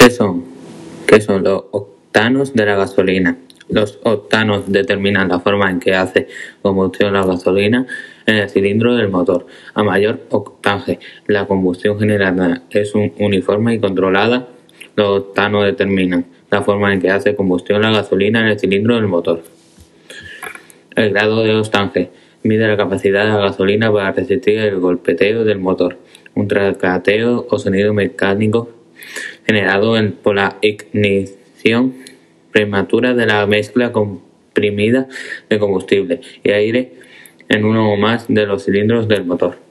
¿Qué son? ¿Qué son los octanos de la gasolina? Los octanos determinan la forma en que hace combustión la gasolina en el cilindro del motor. A mayor octanaje, la combustión generada es uniforme y controlada. Los octanos determinan la forma en que hace combustión la gasolina en el cilindro del motor. El grado de octanaje mide la capacidad de la gasolina para resistir el golpeteo del motor, un tracateo o sonido mecánico generado por la ignición prematura de la mezcla comprimida de combustible y aire en uno o más de los cilindros del motor.